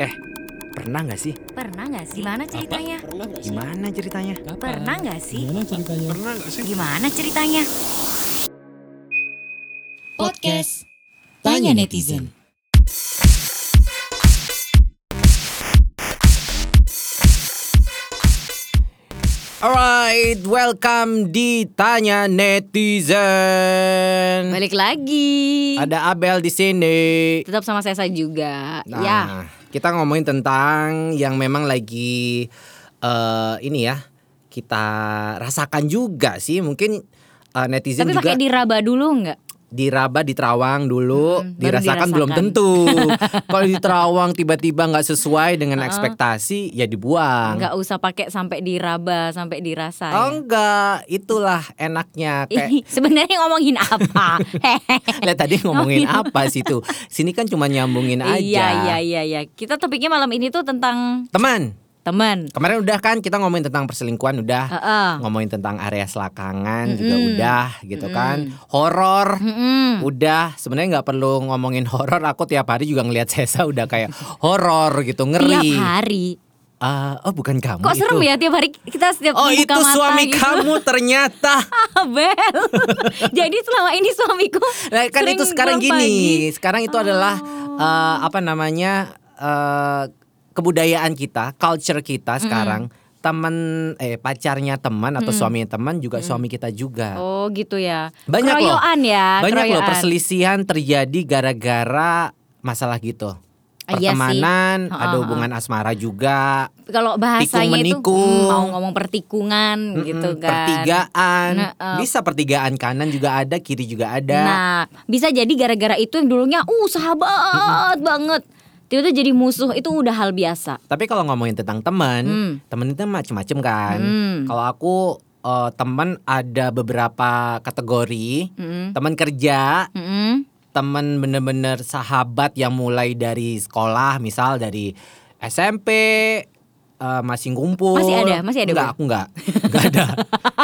Eh, pernah nggak sih? Pernah nggak sih? Gimana ceritanya? Pernah nggak sih? Gimana ceritanya? Kapan? Pernah nggak sih? Gimana ceritanya? Pernah gak sih? Gimana ceritanya? Podcast Tanya Netizen. Alright, welcome di Tanya Netizen. Balik lagi. Ada Abel di sini. Tetap sama saya juga. Nah, Ya. kita ngomongin tentang yang memang lagi eh ini ya kita rasakan juga sih. Mungkin eh, netizen Tapi juga pakai diraba dulu nggak? Diraba di Terawang dulu, Mm, baru dirasakan belum dirasakan. tentu. Kalau di Terawang tiba-tiba nggak sesuai dengan ekspektasi, ya dibuang. Nggak usah pakai sampai diraba, sampai dirasa. Oh ya. enggak, itulah enaknya. Kayak Sebenarnya ngomongin apa? Lihat tadi ngomongin apa sih tuh? Sini kan cuma nyambungin aja. Iya iya iya iya. Kita topiknya malam ini tuh tentang Teman, teman. kemarin udah kan kita ngomongin tentang perselingkuhan udah. Heeh. Ngomongin tentang area selakangan juga udah gitu kan. Horor Mm-mm. udah. Sebenarnya nggak perlu ngomongin horor. Aku tiap hari juga ngelihat Sesa udah kayak horor gitu, ngeri. Tiap hari. Ah, oh bukan kamu Kok itu. serem ya tiap hari kita setiap Oh itu mata suami gitu. kamu ternyata. Abel. Jadi selama ini suamiku Nah, kan itu sekarang gini. pagi. Sekarang itu adalah eh, apa namanya eh, kebudayaan kita, culture kita sekarang. Teman eh pacarnya teman atau suaminya teman juga suami kita juga. Oh gitu ya. Banyak loh. Keroyokan ya. Banyak loh keroyokan. perselisihan terjadi gara-gara masalah gitu. Ah, iya sih. Pertemanan, ada hubungan asmara juga. Kalau bahasanya itu hmm, mau ngomong pertikungan gitu Mm-mm, kan. Pertigaan. Nah, eh. Bisa pertigaan kanan juga ada, kiri juga ada. Nah, bisa jadi gara-gara itu yang dulunya uh sahabat banget. Tiba-tiba jadi musuh itu udah hal biasa. Tapi kalau ngomongin tentang teman, Hmm. teman itu macem-macem kan. Hmm. Kalau aku eh, teman ada beberapa kategori. Mm-mm. Teman kerja, Mm-mm. teman bener-bener sahabat yang mulai dari sekolah, misal dari SMP eh, masih ngumpul. Masih ada? Masih ada, Enggak, aku enggak. Enggak ada.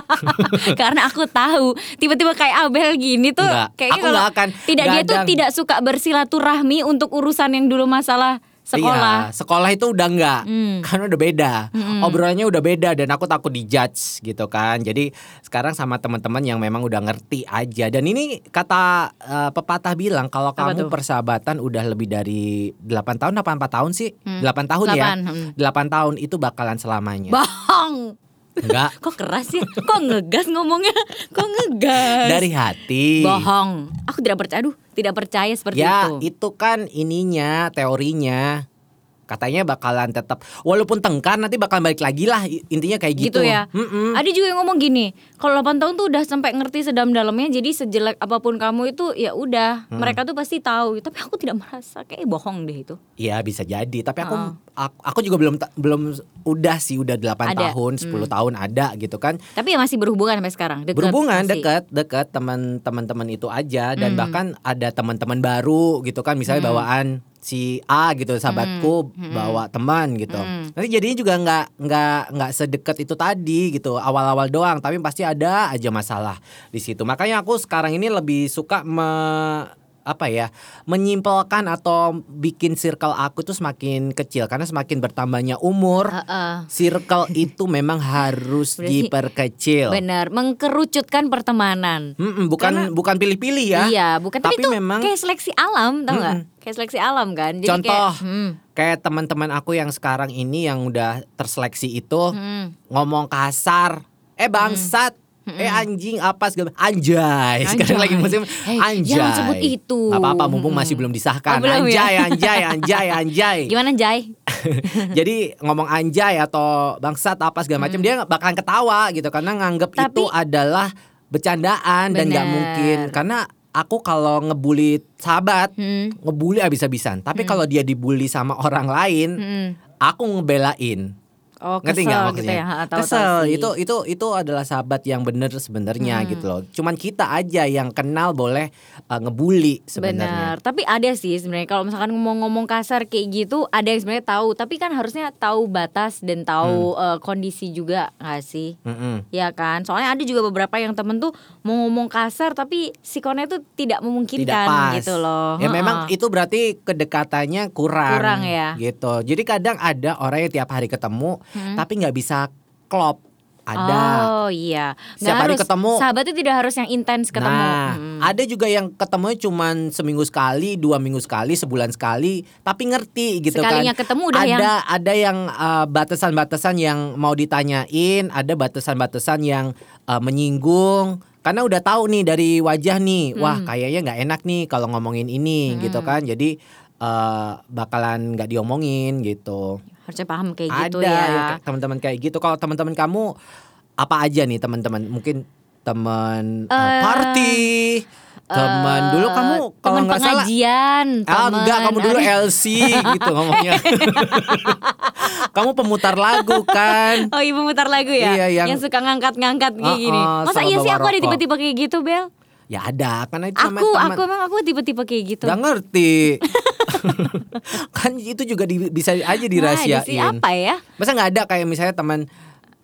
Karena aku tahu tiba-tiba kayak Abel gini tuh Enggak. kayaknya Aku kalau akan- tidak dia tuh tidak suka bersilaturahmi untuk urusan yang dulu masalah sekolah. Iya, sekolah itu udah enggak. Hmm. Karena udah beda. Obrolannya udah beda dan aku takut dijudge gitu kan. Jadi sekarang sama teman-teman yang memang udah ngerti aja. Dan ini kata eh, pepatah bilang kalau Apa kamu tuh? persahabatan udah lebih dari 8 tahun apa 4 tahun sih? Hmm. 8 tahun ya. Delapan, hmm. 8 tahun itu bakalan selamanya. Bohong. Enggak. Kok keras ya? Kok ngegas ngomongnya? Kok ngegas? Dari hati. Bohong. Aku tidak percaya. Aduh, tidak percaya seperti Ya, itu. itu kan ininya, teorinya. Katanya bakalan tetap walaupun tengkar nanti bakal balik lagi lah intinya kayak gitu. Gitu ya. Mm-mm. Ada juga yang ngomong gini, kalau 8 tahun tuh udah sampai ngerti sedalam-dalamnya, jadi sejelek apa pun kamu itu ya udah, Hmm. mereka tuh pasti tahu. Tapi aku tidak merasa kayak bohong deh itu. Iya bisa jadi, tapi aku Heeh. aku, aku juga belum belum udah sih udah 8 Ada. tahun, 10 tahun ada gitu kan. Tapi ya masih berhubungan sampai sekarang. Deket Berhubungan masih. dekat dekat teman-teman itu aja dan Hmm. bahkan ada teman-teman baru gitu kan misalnya bawaan si A gitu sahabatku bawa teman gitu. Hmm. Nanti jadinya juga nggak nggak nggak sedekat itu tadi gitu awal-awal doang tapi pasti ada aja masalah di situ. Makanya aku sekarang ini lebih suka me apa ya menyimpelkan atau bikin circle aku tuh semakin kecil karena semakin bertambahnya umur Heeh. circle itu memang harus Berarti- diperkecil. Benar, mengkerucutkan pertemanan. Mm-mm, bukan Karena- bukan pilih-pilih ya. Iya, bukan tapi, Tapi itu memang- kayak seleksi alam, tau nggak? Mm-mm. Kayak seleksi alam kan. Jadi Contoh. kayak, hmm, Kayak teman-teman aku yang sekarang ini yang udah terseleksi itu hmm. ngomong kasar, eh bangsat, eh anjing apa segala anjay. Sekarang lagi musim Hey, anjay. jangan sebut itu. Apa-apa mumpung Mm-mm. masih belum disahkan. Oh, belum ya? anjay, anjay, anjay, anjay. Gimana Jai? Jadi ngomong anjay atau bangsat apa segala macam dia bakalan ketawa gitu karena nganggep Hmm. Tapi- itu adalah bercandaan dan nggak Bener. mungkin karena aku kalau ngebully sahabat Hmm. ngebully abis-abisan. Tapi kalau dia dibully sama orang lain, Hmm. aku ngebelain. Oh, Ngerti nggak gitu maksudnya? ya, ha, tahu-tahu kesel sih. itu itu itu adalah sahabat yang bener sebenarnya Hmm. gitu loh. Cuman kita aja yang kenal boleh uh, ngebully sebenarnya. Benar, tapi ada sih sebenarnya kalau misalkan ngomong-ngomong kasar kayak gitu, ada yang sebenarnya tahu, tapi kan harusnya tahu batas dan tahu Hmm. eh, kondisi juga nggak sih? Mm-mm. Ya kan, soalnya ada juga beberapa yang temen tuh mau ngomong kasar tapi sikonnya tuh tidak Tidak memungkinkan pas. gitu loh. Ya memang Heeh. itu berarti kedekatannya kurang. Kurang ya. Gitu. Jadi kadang ada orang yang tiap hari ketemu Hmm. tapi nggak bisa klop. Ada. Oh iya, nggak Setiap hari harus ketemu. Sahabat itu tidak harus yang intens ketemu. Nah, Mm. ada juga yang ketemu cuman seminggu sekali, dua minggu sekali, sebulan sekali, tapi ngerti gitu Sekalinya kan. ketemu udah ada yang ada yang uh, batasan-batasan yang mau ditanyain, ada batasan-batasan yang uh, menyinggung. Karena udah tahu nih dari wajah nih, wah Hmm. kayaknya nggak enak nih kalau ngomongin ini gitu kan. Jadi uh, bakalan nggak diomongin gitu. Harusnya paham kayak gitu ada ya. kayak teman-teman kayak gitu. Kalau teman-teman kamu apa aja nih teman-teman? Mungkin teman uh, Eh, party, teman Eh, dulu kamu kalau nggak salah pengajian, Ah, enggak, kamu dulu LC gitu ngomongnya. kamu pemutar lagu kan? Oh ibu mutar lagu ya, Iya, yang- suka ngangkat-ngangkat kayak Oh, gini. oh, Masa sama iya sih aku ada tipe-tipe kayak gitu Bel? Ya ada, karena itu sama Aku, teman. aku emang aku tipe-tipe kayak gitu. Gak ngerti. kan itu juga di- bisa aja sih dirahasiain. apa ya? Masa nggak ada kayak misalnya teman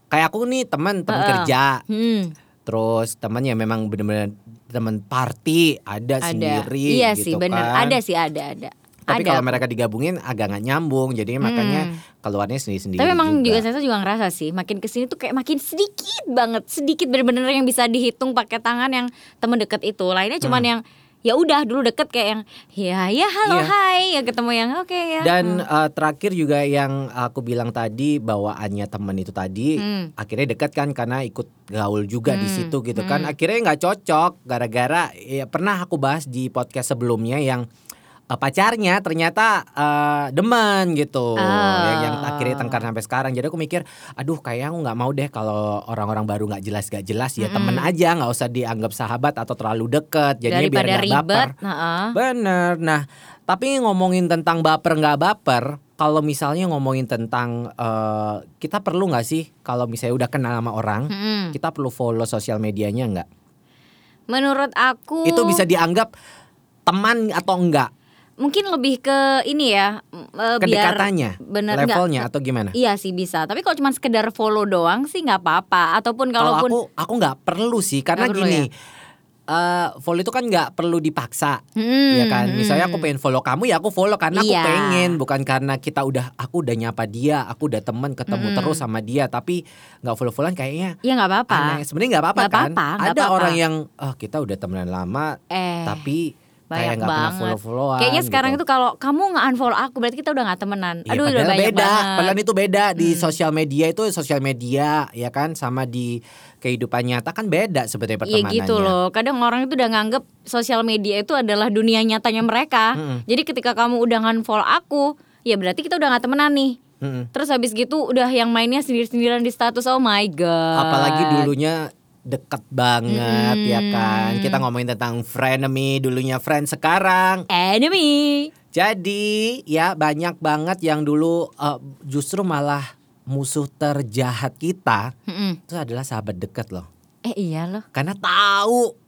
kayak aku nih teman teman Heeh. kerja, Hmm, terus temannya memang bener-bener teman party ada, ada. sendiri Iya gitu sih bener, kan. ada sih ada ada. Tapi Ada kalau mereka digabungin agak nggak nyambung, jadi makanya keluarnya sendiri-sendiri. Tapi memang juga. juga saya juga ngerasa sih makin ke sini tuh kayak makin sedikit banget, sedikit bener-bener yang bisa dihitung pakai tangan yang temen deket itu. Lainnya cuman yang ya udah dulu deket kayak yang ya ya halo Hmm. Iya. hai ya ketemu yang oke ya. Dan eh, terakhir juga yang aku bilang tadi bawaannya temen itu tadi Hmm. akhirnya dekat kan karena ikut gaul juga di Hmm, situ gitu kan. Akhirnya nggak cocok gara-gara ya pernah aku bahas di podcast sebelumnya yang eh, pacarnya ternyata eh, demen gitu. Ah. Yang, yang akhirnya tengkar sampai sekarang. Jadi aku mikir, aduh kayaknya aku nggak mau deh kalau orang-orang baru nggak jelas gak jelas ya temen aja nggak usah dianggap sahabat atau terlalu deket. Jadinya biar nggak baper. heeh. Bener. Nah, tapi ngomongin tentang baper nggak baper, kalau misalnya ngomongin tentang eh, kita perlu nggak sih kalau misalnya udah kenal sama orang, Mm-mm. kita perlu follow sosial medianya nggak? Menurut aku Itu bisa dianggap teman atau enggak? Mungkin lebih ke ini ya biar Kedekatannya, bener levelnya nggak- atau gimana? Iya sih bisa, tapi kalau cuma sekedar follow doang sih nggak apa-apa. Ataupun Kalau aku aku nggak perlu sih karena perlu gini. eh, follow itu kan nggak perlu dipaksa, Hmm, ya kan. hmm. Misalnya aku pengen follow kamu ya aku follow karena aku Iya. pengen, bukan karena kita udah aku udah nyapa dia, aku udah temen ketemu Hmm. terus sama dia, tapi nggak follow followan kayaknya ya nggak apa-apa. Sebenarnya nggak apa-apa kan? nggak Ada apa-apa. orang yang ah kita udah temenan lama, Eh, tapi banyak pernah banget. follow followan. Kayaknya sekarang itu kalau kamu nggak unfollow aku berarti kita udah nggak temenan. Ya, Aduh udah banyak beda, banget. padahal itu beda di Hmm. sosial media itu sosial media ya kan, sama di kehidupan nyata kan beda sebetulnya Iya pertemanannya. gitu loh. Kadang orang itu udah nganggep sosial media itu adalah dunia nyatanya mereka. Mm-mm. Jadi ketika kamu udah unfollow aku, ya berarti kita udah nggak temenan nih. Mm-mm. Terus habis gitu udah yang mainnya sendiri-sendirian di status. Oh my god. Apalagi dulunya deket banget ya kan. Hmm. Kita ngomongin tentang frenemy, dulunya friend sekarang. enemy. Jadi ya banyak banget yang dulu eh, justru malah musuh terjahat kita Mm-mm. itu adalah sahabat dekat loh. Eh iya loh. Karena tahu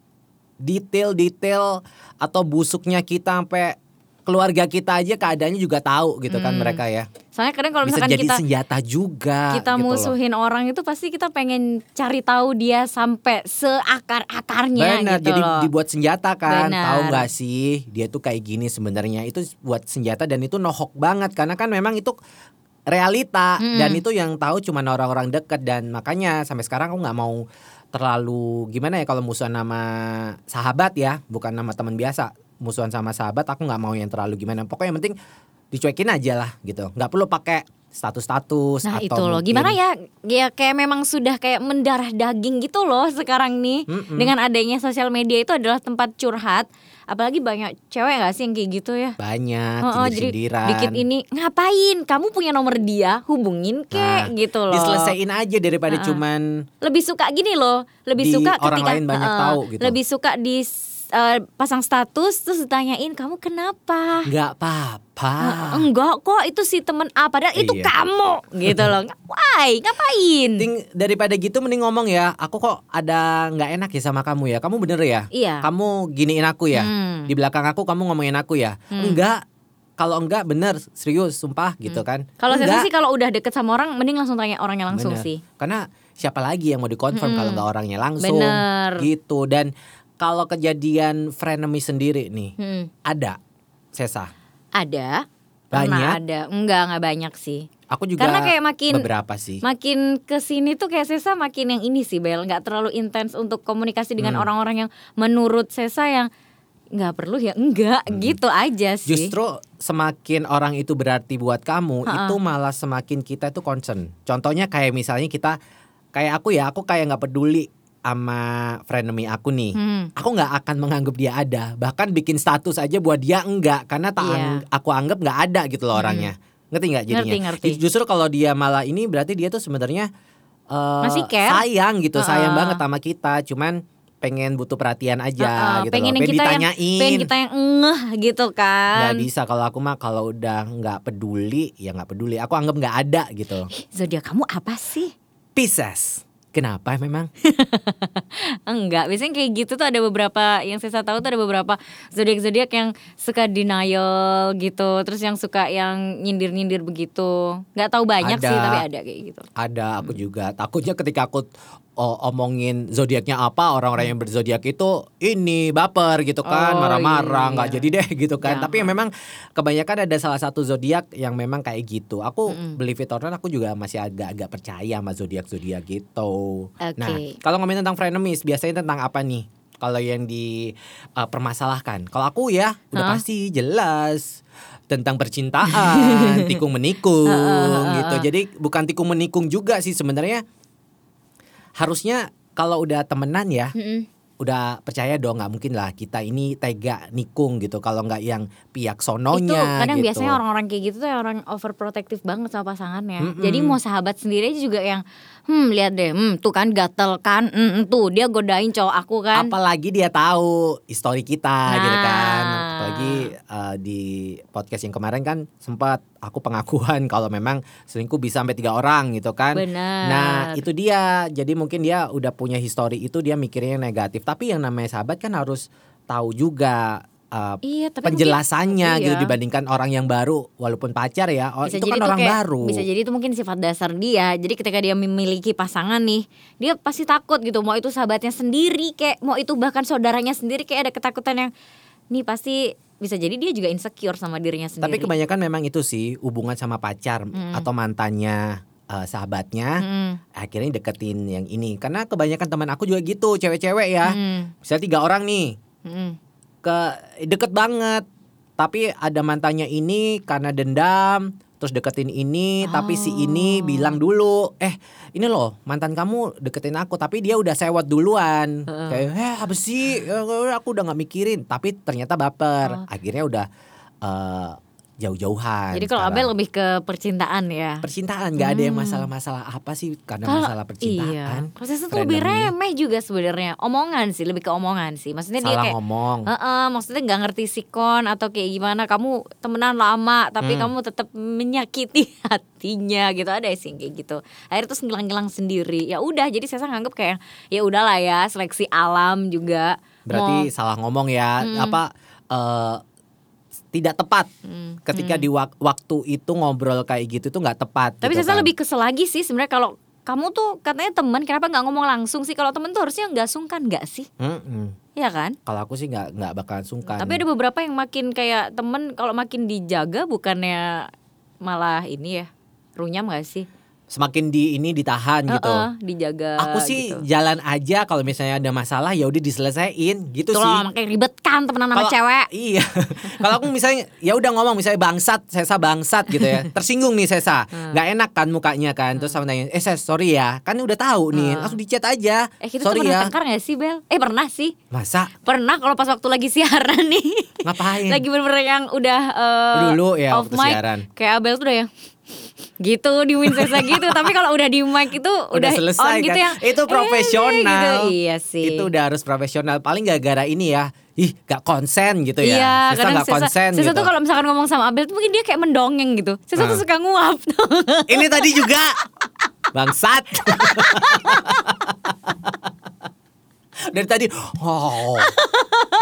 detail-detail atau busuknya kita sampai keluarga kita aja keadaannya juga tahu gitu kan Hmm. mereka ya. Soalnya kadang kalau misalkan jadi kita senjata juga kita gitu loh. musuhin orang itu pasti kita pengen cari tahu dia sampai seakar-akarnya Benar, gitu jadi loh. dibuat senjata kan. Benar. Tahu nggak sih, dia tuh kayak gini sebenarnya. Itu buat senjata dan itu nohok banget karena kan memang itu realita Mm-mm. dan itu yang tahu cuma orang-orang dekat dan makanya sampai sekarang aku nggak mau terlalu gimana ya kalau musuhan nama sahabat ya, bukan nama teman biasa. Musuhan sama sahabat aku nggak mau yang terlalu gimana. Pokoknya yang penting dicuekin aja lah gitu. nggak perlu pakai status-status Nah atau itu loh, mungkin- gimana ya? Ya kayak memang sudah kayak mendarah daging gitu loh sekarang nih. Mm-mm. Dengan adanya sosial media itu adalah tempat curhat. Apalagi banyak cewek gak sih yang kayak gitu ya? banyak Oh, oh, jadi dikit ini ngapain? Kamu punya nomor dia, hubungin kek Nah, gitu loh. Diselesain aja daripada Heeh. cuman Lebih suka gini loh, lebih suka orang ketika lain banyak Heeh, tahu gitu. Lebih suka di eh, pasang status terus ditanyain kamu kenapa? nggak apa-apa. Eh, enggak kok itu si temen A padahal itu Iya. kamu gitu loh. Why? Ngapain? Ting, daripada gitu mending ngomong ya. Aku kok ada nggak enak ya sama kamu ya. Kamu bener ya? Iya. Kamu giniin aku ya. Hmm. Di belakang aku kamu ngomongin aku ya. Enggak. Kalau enggak bener serius sumpah gitu kan. Hmm. Kalau saya Enggak. sih kalau udah deket sama orang mending langsung tanya orangnya langsung Bener. sih. Karena siapa lagi yang mau dikonfirm kalau nggak orangnya langsung. Bener. Gitu dan kalau kejadian frenemy sendiri nih Hmm. ada Sesa. Ada. Pernah Banyak? ada. Enggak, enggak banyak sih. Aku juga Karena kayak makin- beberapa sih. Makin ke sini tuh kayak Sesa makin yang ini sih Bel nggak terlalu intens untuk komunikasi Hmm. dengan orang-orang yang menurut Sesa yang nggak perlu ya enggak gitu aja sih. Hmm. Justru semakin orang itu berarti buat kamu, itu malah semakin kita itu concern. Contohnya kayak misalnya kita kayak aku ya, aku kayak nggak peduli sama frenemy aku nih. Hmm. Aku nggak akan menganggap dia ada, bahkan bikin status aja buat dia enggak karena tak Iya. ang- aku anggap nggak ada gitu loh orangnya. Ngerti nggak jadinya? Ngerti, ngerti. Justru kalau dia malah ini berarti dia tuh sebenarnya Masih care? sayang gitu, sayang Heeh. banget sama kita. Cuman pengen butuh perhatian aja Heeh, gitu pengen loh. yang kita yang ditanyain. pengen kita yang ngeh gitu kan. Nggak bisa kalau aku mah kalau udah nggak peduli ya nggak peduli. Aku anggap nggak ada gitu. Zodiak kamu apa sih? Pisces. Kenapa memang? Enggak, biasanya kayak gitu tuh ada beberapa yang saya tahu tuh ada beberapa zodiak-zodiak yang suka denial gitu, terus yang suka yang nyindir-nyindir begitu. Nggak tahu banyak Ada. sih tapi ada kayak gitu. Ada aku juga. Takutnya ketika aku oh, omongin zodiaknya apa orang-orang yang berzodiak itu ini baper gitu kan, Oh, marah-marah iya, nggak iya. jadi deh gitu kan. Jangan. Tapi yang memang kebanyakan ada salah satu zodiak yang memang kayak gitu. Aku believe it or not, aku juga masih agak-agak percaya sama zodiak-zodiak gitu. Oke. Nah, kalau ngomongin tentang frenemies, biasanya tentang apa nih? Kalau yang dipermasalahkan. Kalau aku ya udah Hah? pasti jelas tentang percintaan, tikung menikung gitu. Jadi bukan tikung menikung juga sih sebenarnya. Harusnya kalau udah temenan ya, Mm-mm. udah percaya dong nggak mungkin lah kita ini tega nikung gitu kalau nggak yang pihak Itu sononya kadang gitu. biasanya orang-orang kayak gitu tuh orang overprotective banget sama pasangannya. Mm-mm. Jadi mau sahabat sendiri aja juga yang hmm lihat deh, hmm tuh kan gatel kan, hmm, tuh dia godain cowok aku kan. apalagi dia tahu histori kita gitu kan Nah. Apalagi uh, di podcast yang kemarin kan sempat aku pengakuan kalau memang selingkuh bisa sampai tiga orang gitu kan. Benar. nah itu dia. Jadi mungkin dia udah punya histori itu dia mikirnya negatif. Tapi yang namanya sahabat kan harus tahu juga uh, Iya, tapi mungkin- penjelasannya gitu iya. dibandingkan orang yang baru walaupun pacar ya. Oh, bisa itu kan orang kayak- baru. bisa jadi itu mungkin sifat dasar dia. Jadi ketika dia memiliki pasangan nih dia pasti takut gitu. Mau itu sahabatnya sendiri kayak mau itu bahkan saudaranya sendiri kayak ada ketakutan yang nih pasti bisa jadi dia juga insecure sama dirinya Tapi sendiri. kebanyakan memang itu sih hubungan sama pacar atau mantannya eh, sahabatnya Mm, akhirnya deketin yang ini. Karena kebanyakan teman aku juga gitu cewek-cewek ya. Mm, misalnya tiga orang nih. Mm. ke deket banget. Tapi ada mantannya ini karena dendam terus deketin ini tapi si ini Oh. bilang dulu eh ini loh mantan kamu deketin aku tapi dia udah sewot duluan. Kayak eh apa sih? Ya, aku udah nggak mikirin. Tapi ternyata baper. Akhirnya udah eh, jauh-jauhan jadi kalau. Abel lebih ke percintaan ya? Percintaan nggak ada yang masalah-masalah apa sih karena Kalau- masalah percintaan. iya proses itu lebih remeh juga sebenarnya. Omongan sih lebih ke omongan sih. Maksudnya dia salah kayak ngomong. Heeh, maksudnya nggak ngerti sikon atau kayak gimana. Kamu temenan lama tapi Hmm. kamu tetap menyakiti hatinya gitu. Ada sih kayak gitu. Akhirnya terus ngilang-ngilang sendiri. Ya udah jadi saya nganggep kayak ya udahlah ya seleksi alam juga. Berarti salah ngomong ya. Apa eh, tidak tepat. Hmm, ketika di wak- waktu itu ngobrol kayak gitu tuh nggak tepat tapi gitu saya kan. lebih kesel lagi sih sebenarnya kalau kamu tuh katanya teman kenapa nggak ngomong langsung sih? Kalau temen tuh harusnya nggak sungkan nggak sih? Mm-mm. ya kan? Kalau aku sih nggak nggak bakalan sungkan. Tapi ada beberapa yang makin kayak temen kalau makin dijaga bukannya malah ini ya runyam gak sih? Semakin di ini ditahan gitu. Heeh, dijaga aku sih gitu. jalan aja kalau misalnya ada masalah ya udah diselesain gitu Tuh sih. makanya ribet kan temenan sama cewek. Iya. Kalau aku misalnya ya udah ngomong misalnya bangsat, Sesa bangsat gitu ya. Tersinggung nih Sesa. Hmm. nggak enak kan mukanya kan. Terus sama nanya, "Eh Ses, sorry ya. Kan udah tahu nih. Langsung dicat aja. Hmm. Eh kita sorry pernah ya." tengkar gak sih Bel? Eh pernah sih Masa Pernah kalau pas waktu lagi siaran nih ngapain? Lagi bener-bener yang udah eh, Dulu ya, off waktu mic siaran. Kayak Abel tuh udah yang gitu di Winsesa gitu tapi kalau udah di mic itu udah, udah selesai on gitu kan. yang itu eh, profesional. gitu. Iya sih. Itu udah harus profesional. Paling gak gara ini ya. Ih, gak konsen gitu ya. Iya, kadang gak konsen Sesa gitu. tuh kalau misalkan ngomong sama Abel tuh mungkin dia kayak mendongeng gitu. Sesa tuh Ah. suka nguap tuh. Ini tadi juga Bangsat. Dari tadi oh,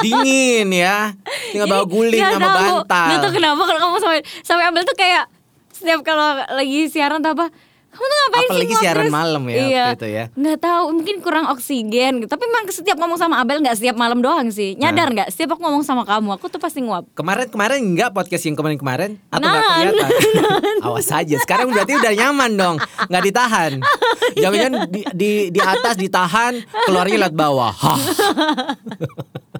dingin ya. Tinggal bawa guling sama tahu. bantal. Tahu kenapa kalau kamu sampai sampai Abel tuh kayak setiap kalau lagi siaran atau apa kamu tuh ngapain sih Apalagi nguap siaran terus? malam ya iya. waktu itu ya. Nggak tahu mungkin kurang oksigen gitu. Tapi emang setiap ngomong sama Abel nggak setiap malam doang sih. Nyadar nggak? Setiap aku ngomong sama kamu, aku tuh pasti nguap. Kemarin-kemarin enggak podcast yang kemarin-kemarin atau enggak Nah, kelihatan? Awas aja. Sekarang berarti udah nyaman dong, nggak ditahan. Jangan-jangan di, di di atas ditahan, keluarnya lewat bawah.